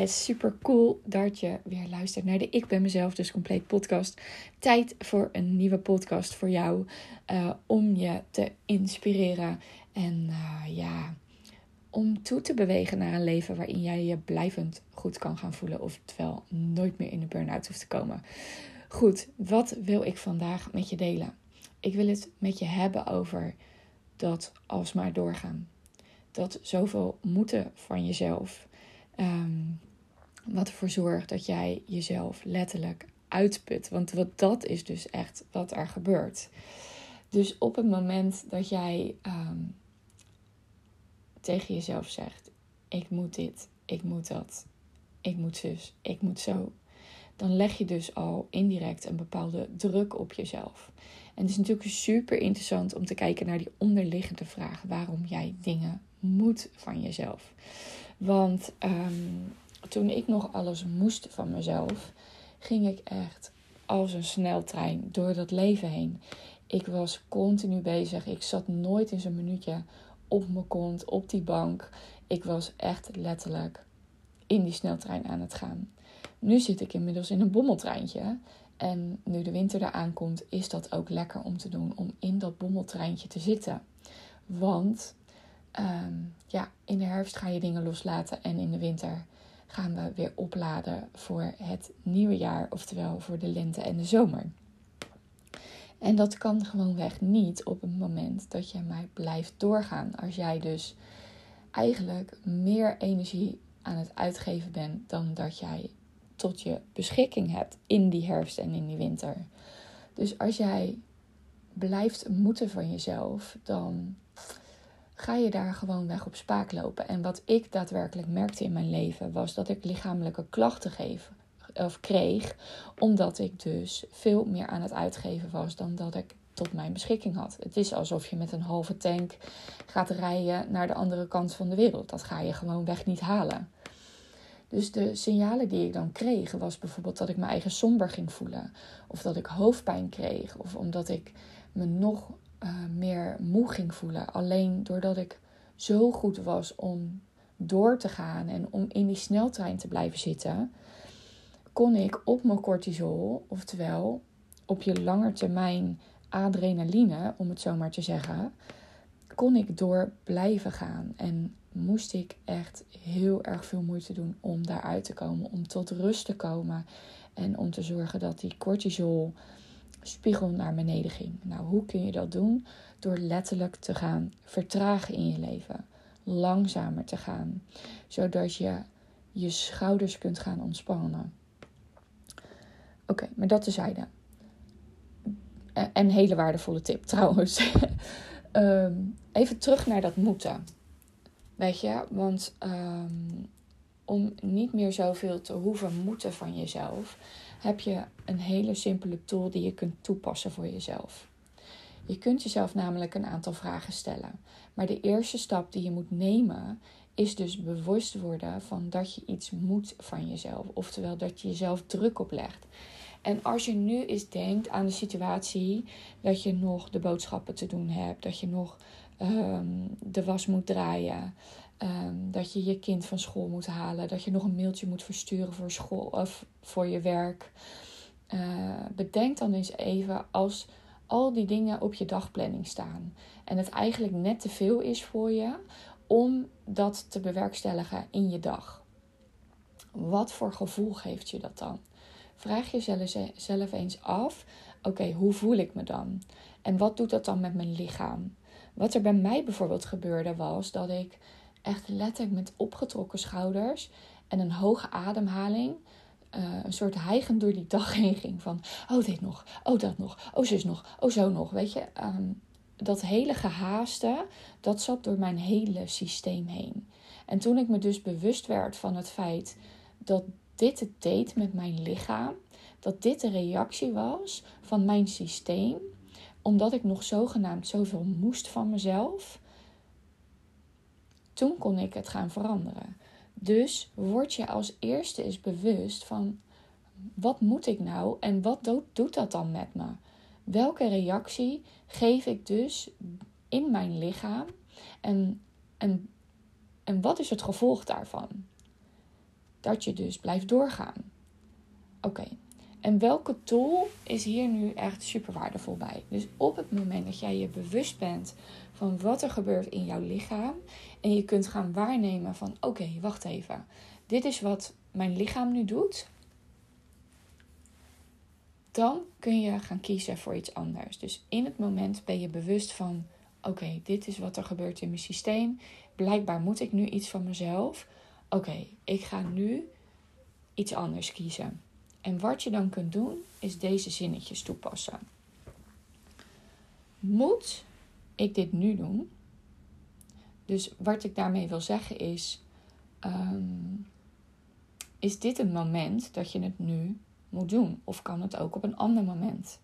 Yes, super cool dat je weer luistert naar de Ik ben mezelf dus compleet podcast. Tijd voor een nieuwe podcast voor jou uh, om je te inspireren en uh, ja, om toe te bewegen naar een leven waarin jij je blijvend goed kan gaan voelen, oftewel nooit meer in de burn-out hoeft te komen. Goed, wat wil ik vandaag met je delen? Ik wil het met je hebben over dat alsmaar doorgaan. Dat zoveel moeten van jezelf Um, wat ervoor zorgt dat jij jezelf letterlijk uitput. Want wat dat is dus echt wat er gebeurt. Dus op het moment dat jij um, tegen jezelf zegt: Ik moet dit, ik moet dat, ik moet zus, ik moet zo. Dan leg je dus al indirect een bepaalde druk op jezelf. En het is natuurlijk super interessant om te kijken naar die onderliggende vraag: waarom jij dingen moet van jezelf. Want um, toen ik nog alles moest van mezelf, ging ik echt als een sneltrein door dat leven heen. Ik was continu bezig. Ik zat nooit in zo'n minuutje op mijn kont, op die bank. Ik was echt letterlijk in die sneltrein aan het gaan. Nu zit ik inmiddels in een bommeltreintje. En nu de winter eraan komt, is dat ook lekker om te doen om in dat bommeltreintje te zitten. Want Ehm, ja, in de herfst ga je dingen loslaten en in de winter gaan we weer opladen voor het nieuwe jaar, oftewel voor de lente en de zomer. En dat kan gewoonweg niet op het moment dat je maar blijft doorgaan. Als jij dus eigenlijk meer energie aan het uitgeven bent dan dat jij tot je beschikking hebt in die herfst en in die winter. Dus als jij blijft moeten van jezelf, dan ga je daar gewoon weg op spaak lopen. En wat ik daadwerkelijk merkte in mijn leven was dat ik lichamelijke klachten geef, of kreeg, omdat ik dus veel meer aan het uitgeven was dan dat ik tot mijn beschikking had. Het is alsof je met een halve tank gaat rijden naar de andere kant van de wereld. Dat ga je gewoon weg niet halen. Dus de signalen die ik dan kreeg, was bijvoorbeeld dat ik mijn eigen somber ging voelen. Of dat ik hoofdpijn kreeg. Of omdat ik me nog uh, meer moe ging voelen. Alleen doordat ik zo goed was om door te gaan en om in die sneltrein te blijven zitten, kon ik op mijn cortisol, oftewel op je langetermijn adrenaline, om het zo maar te zeggen, kon ik door blijven gaan. En moest ik echt heel erg veel moeite doen om daaruit te komen, om tot rust te komen en om te zorgen dat die cortisol spiegel naar beneden ging. Nou, hoe kun je dat doen? Door letterlijk te gaan vertragen in je leven. Langzamer te gaan. Zodat je je schouders kunt gaan ontspannen. Oké, maar dat tezijde. En hele waardevolle tip trouwens. Ehm, even terug naar dat moeten. Weet je, want ehm, om niet meer zoveel te hoeven moeten van jezelf, heb je een hele simpele tool die je kunt toepassen voor jezelf. Je kunt jezelf namelijk een aantal vragen stellen. Maar de eerste stap die je moet nemen is dus bewust worden van dat je iets moet van jezelf. Oftewel dat je jezelf druk oplegt. En als je nu eens denkt aan de situatie dat je nog de boodschappen te doen hebt, dat je nog ehm, de was moet draaien, Ehm, dat je je kind van school moet halen. Dat je nog een mailtje moet versturen voor school of voor je werk. Uh, bedenk dan eens even als al die dingen op je dagplanning staan. En het eigenlijk net te veel is voor je om dat te bewerkstelligen in je dag. Wat voor gevoel geeft je dat dan? Vraag jezelf eens af: oké, hoe voel ik me dan? En wat doet dat dan met mijn lichaam? Wat er bij mij bijvoorbeeld gebeurde was dat ik echt letterlijk met opgetrokken schouders en een hoge ademhaling. Uh, een soort hijgend door die dag heen ging. Van, oh dit nog, oh dat nog, oh zus nog, oh zo nog. Weet je, um, dat hele gehaaste, dat zat door mijn hele systeem heen. En toen ik me dus bewust werd van het feit dat dit het deed met mijn lichaam, dat dit de reactie was van mijn systeem, omdat ik nog zogenaamd zoveel moest van mezelf, toen kon ik het gaan veranderen. Dus word je als eerste eens bewust van wat moet ik nou en wat doet, dat dan met me? Welke reactie geef ik dus in mijn lichaam en, en, en wat is het gevolg daarvan? Dat je dus blijft doorgaan. Oké, en welke tool is hier nu echt super waardevol bij? Dus op het moment dat jij je bewust bent van wat er gebeurt in jouw lichaam en je kunt gaan waarnemen van oké, wacht even. Dit is wat mijn lichaam nu doet. Dan kun je gaan kiezen voor iets anders. Dus in het moment ben je bewust van oké, dit is wat er gebeurt in mijn systeem. Blijkbaar moet ik nu iets van mezelf. Oké, ik ga nu iets anders kiezen. En wat je dan kunt doen, is deze zinnetjes toepassen. Moet ik dit nu doen? Dus wat ik daarmee wil zeggen is: ehm, is dit een moment dat je het nu moet doen? Of kan het ook op een ander moment?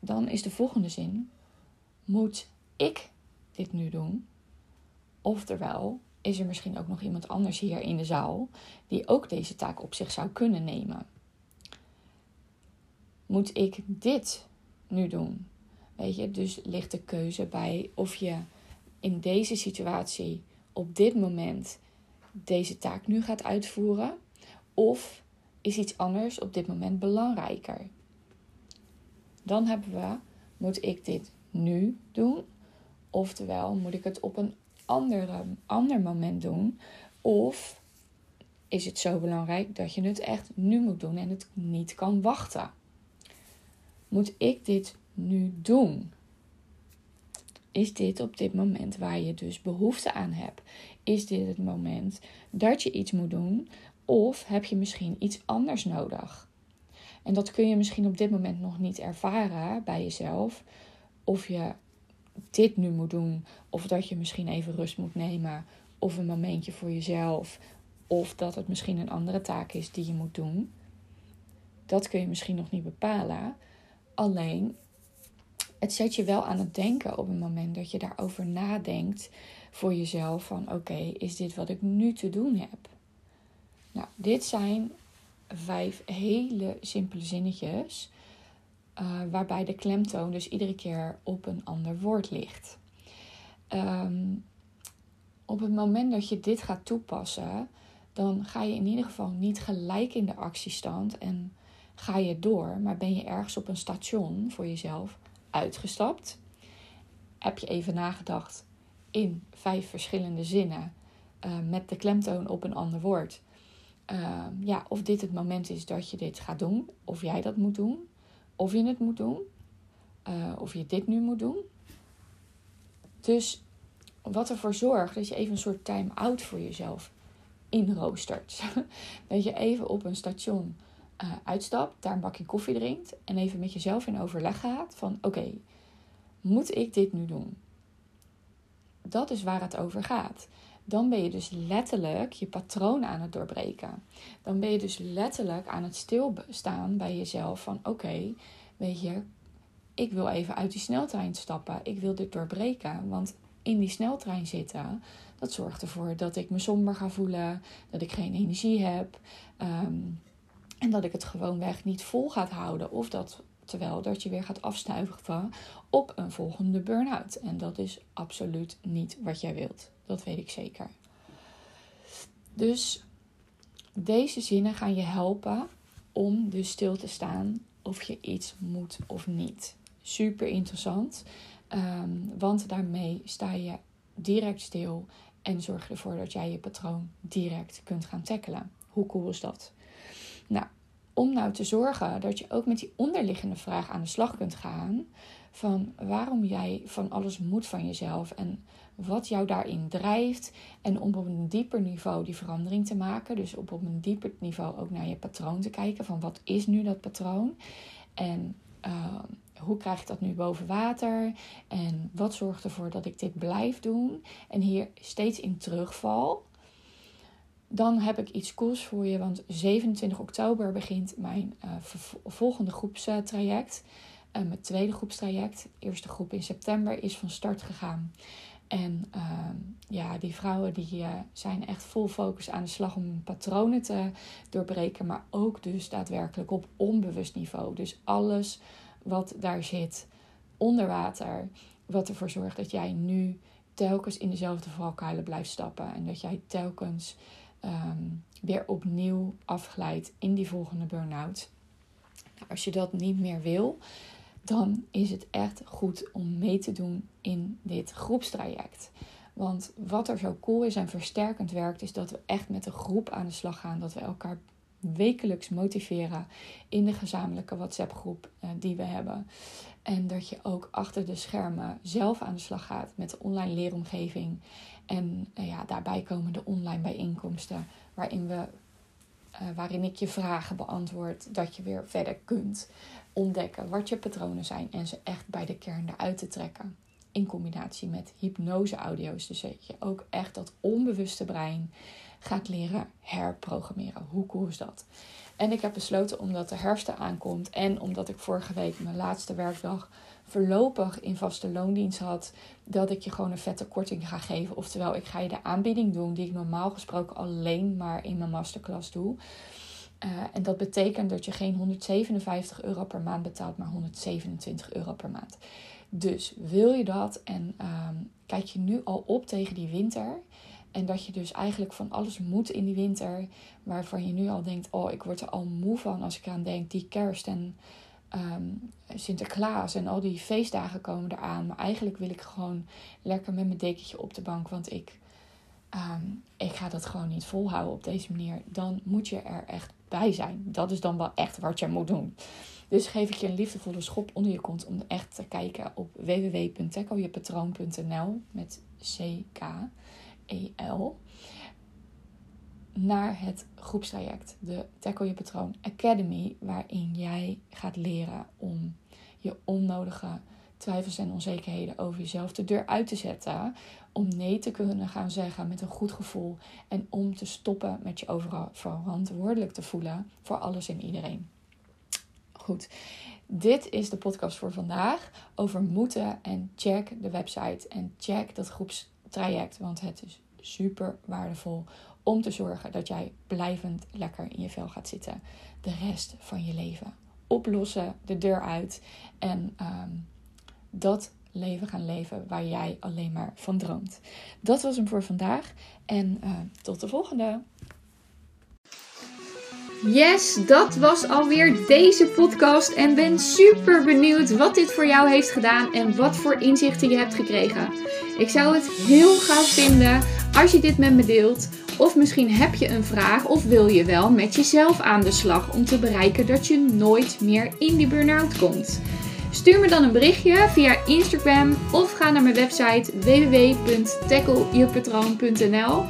Dan is de volgende zin: Moet ik dit nu doen? Oftewel, is er misschien ook nog iemand anders hier in de zaal die ook deze taak op zich zou kunnen nemen? Moet ik dit nu doen? Weet je, dus ligt de keuze bij of je in deze situatie op dit moment deze taak nu gaat uitvoeren, of is iets anders op dit moment belangrijker? Dan hebben we, moet ik dit nu doen? Oftewel, moet ik het op een andere, ander moment doen? Of is het zo belangrijk dat je het echt nu moet doen en het niet kan wachten? Moet ik dit nu doen? Is dit op dit moment waar je dus behoefte aan hebt? Is dit het moment dat je iets moet doen? Of heb je misschien iets anders nodig? En dat kun je misschien op dit moment nog niet ervaren bij jezelf. Of je dit nu moet doen, of dat je misschien even rust moet nemen, of een momentje voor jezelf, of dat het misschien een andere taak is die je moet doen. Dat kun je misschien nog niet bepalen. Alleen, het zet je wel aan het denken op het moment dat je daarover nadenkt voor jezelf van oké, is dit wat ik nu te doen heb? Nou, dit zijn vijf hele simpele zinnetjes uh, waarbij de klemtoon dus iedere keer op een ander woord ligt. Ehm, op het moment dat je dit gaat toepassen, dan ga je in ieder geval niet gelijk in de actiestand en ga je door, maar ben je ergens op een station voor jezelf uitgestapt? Heb je even nagedacht in vijf verschillende zinnen uh, met de klemtoon op een ander woord? Uh, ja, of dit het moment is dat je dit gaat doen, of jij dat moet doen, of je het moet doen, uh, of je dit nu moet doen. Dus wat ervoor zorgt dat je even een soort time-out voor jezelf inroostert. dat je even op een station uh, uitstapt, daar een bakje koffie drinkt en even met jezelf in overleg gaat van oké, moet ik dit nu doen? Dat is waar het over gaat. Dan ben je dus letterlijk je patroon aan het doorbreken. Dan ben je dus letterlijk aan het stilstaan bij jezelf van oké, weet je, ik wil even uit die sneltrein stappen. Ik wil dit doorbreken, want in die sneltrein zitten, dat zorgt ervoor dat ik me somber ga voelen, dat ik geen energie heb. Um, en dat ik het gewoonweg niet vol gaat houden. Of dat terwijl dat je weer gaat afstuiven op een volgende burn-out. En dat is absoluut niet wat jij wilt. Dat weet ik zeker. Dus deze zinnen gaan je helpen om dus stil te staan of je iets moet of niet. Super interessant, ehm, want daarmee sta je direct stil en zorg ervoor dat jij je patroon direct kunt gaan tackelen. Hoe cool is dat? Nou, om nou te zorgen dat je ook met die onderliggende vraag aan de slag kunt gaan. Van waarom jij van alles moet van jezelf en wat jou daarin drijft. En om op een dieper niveau die verandering te maken. Dus op, op een dieper niveau ook naar je patroon te kijken. Van wat is nu dat patroon? En uh, hoe krijg ik dat nu boven water? En wat zorgt ervoor dat ik dit blijf doen? En hier steeds in terugval. Dan heb ik iets cools voor je, want 27 oktober begint mijn uh, volgende groepstraject. Uh, mijn tweede groepstraject. De eerste groep in september is van start gegaan. En uh, ja, die vrouwen die uh, zijn echt vol focus aan de slag om patronen te doorbreken, maar ook dus daadwerkelijk op onbewust niveau. Dus alles wat daar zit onder water, wat ervoor zorgt dat jij nu telkens in dezelfde valkuilen blijft stappen en dat jij telkens um, weer opnieuw afglijdt in die volgende burn-out. Nou, als je dat niet meer wil, dan is het echt goed om mee te doen in dit groepstraject. Want wat er zo cool is en versterkend werkt, is dat we echt met een groep aan de slag gaan. Dat we elkaar wekelijks motiveren in de gezamenlijke WhatsApp-groep uh, die we hebben. En dat je ook achter de schermen zelf aan de slag gaat met de online leeromgeving. En uh, ja, daarbij komen de online bijeenkomsten waarin, we, uh, waarin ik je vragen beantwoord. Dat je weer verder kunt ontdekken wat je patronen zijn en ze echt bij de kern eruit te trekken. In combinatie met hypnose-audio's. Dus dat je ook echt dat onbewuste brein gaat leren herprogrammeren. Hoe cool is dat? En ik heb besloten omdat de herfst aankomt en omdat ik vorige week mijn laatste werkdag voorlopig in vaste loondienst had, dat ik je gewoon een vette korting ga geven. Oftewel, ik ga je de aanbieding doen die ik normaal gesproken alleen maar in mijn masterclass doe. Uh, en dat betekent dat je geen 157 euro per maand betaalt, maar 127 euro per maand. Dus wil je dat en um, kijk je nu al op tegen die winter. En dat je dus eigenlijk van alles moet in die winter. Waarvan je nu al denkt: oh, ik word er al moe van als ik aan denk. Die kerst en um, Sinterklaas en al die feestdagen komen eraan. Maar eigenlijk wil ik gewoon lekker met mijn dekentje op de bank. Want ik, um, ik ga dat gewoon niet volhouden op deze manier. Dan moet je er echt bij zijn. Dat is dan wel echt wat je moet doen. Dus geef ik je een liefdevolle schop onder je kont om echt te kijken op www.tekkeljepatroon.nl met C-K-E-L naar het groepstraject, de Tackle Je Patroon Academy, waarin jij gaat leren om je onnodige twijfels en onzekerheden over jezelf de deur uit te zetten. Om nee te kunnen gaan zeggen met een goed gevoel. En om te stoppen met je overal verantwoordelijk te voelen voor alles en iedereen. Goed, dit is de podcast voor vandaag over moeten. En check de website en check dat groepstraject. Want het is super waardevol om te zorgen dat jij blijvend lekker in je vel gaat zitten. De rest van je leven. Oplossen, de deur uit. En um, dat leven gaan leven waar jij alleen maar van droomt. Dat was hem voor vandaag en uh, tot de volgende. Yes, dat was alweer deze podcast en ben super benieuwd wat dit voor jou heeft gedaan en wat voor inzichten je hebt gekregen. Ik zou het heel gaaf vinden als je dit met me deelt. Of misschien heb je een vraag of wil je wel met jezelf aan de slag om te bereiken dat je nooit meer in die burn-out komt. Stuur me dan een berichtje via Instagram of ga naar mijn website www.tacklejepatroon.nl.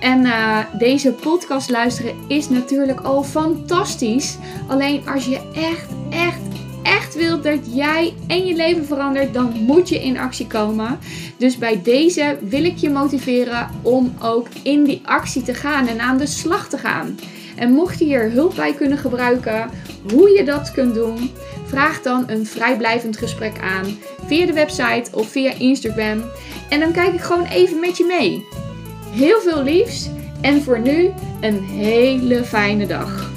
En uh, deze podcast luisteren is natuurlijk al fantastisch. Alleen als je echt, echt, echt wilt dat jij en je leven verandert, dan moet je in actie komen. Dus bij deze wil ik je motiveren om ook in die actie te gaan en aan de slag te gaan. En mocht je hier hulp bij kunnen gebruiken, hoe je dat kunt doen, vraag dan een vrijblijvend gesprek aan via de website of via Instagram. En dan kijk ik gewoon even met je mee. Heel veel liefs en voor nu een hele fijne dag.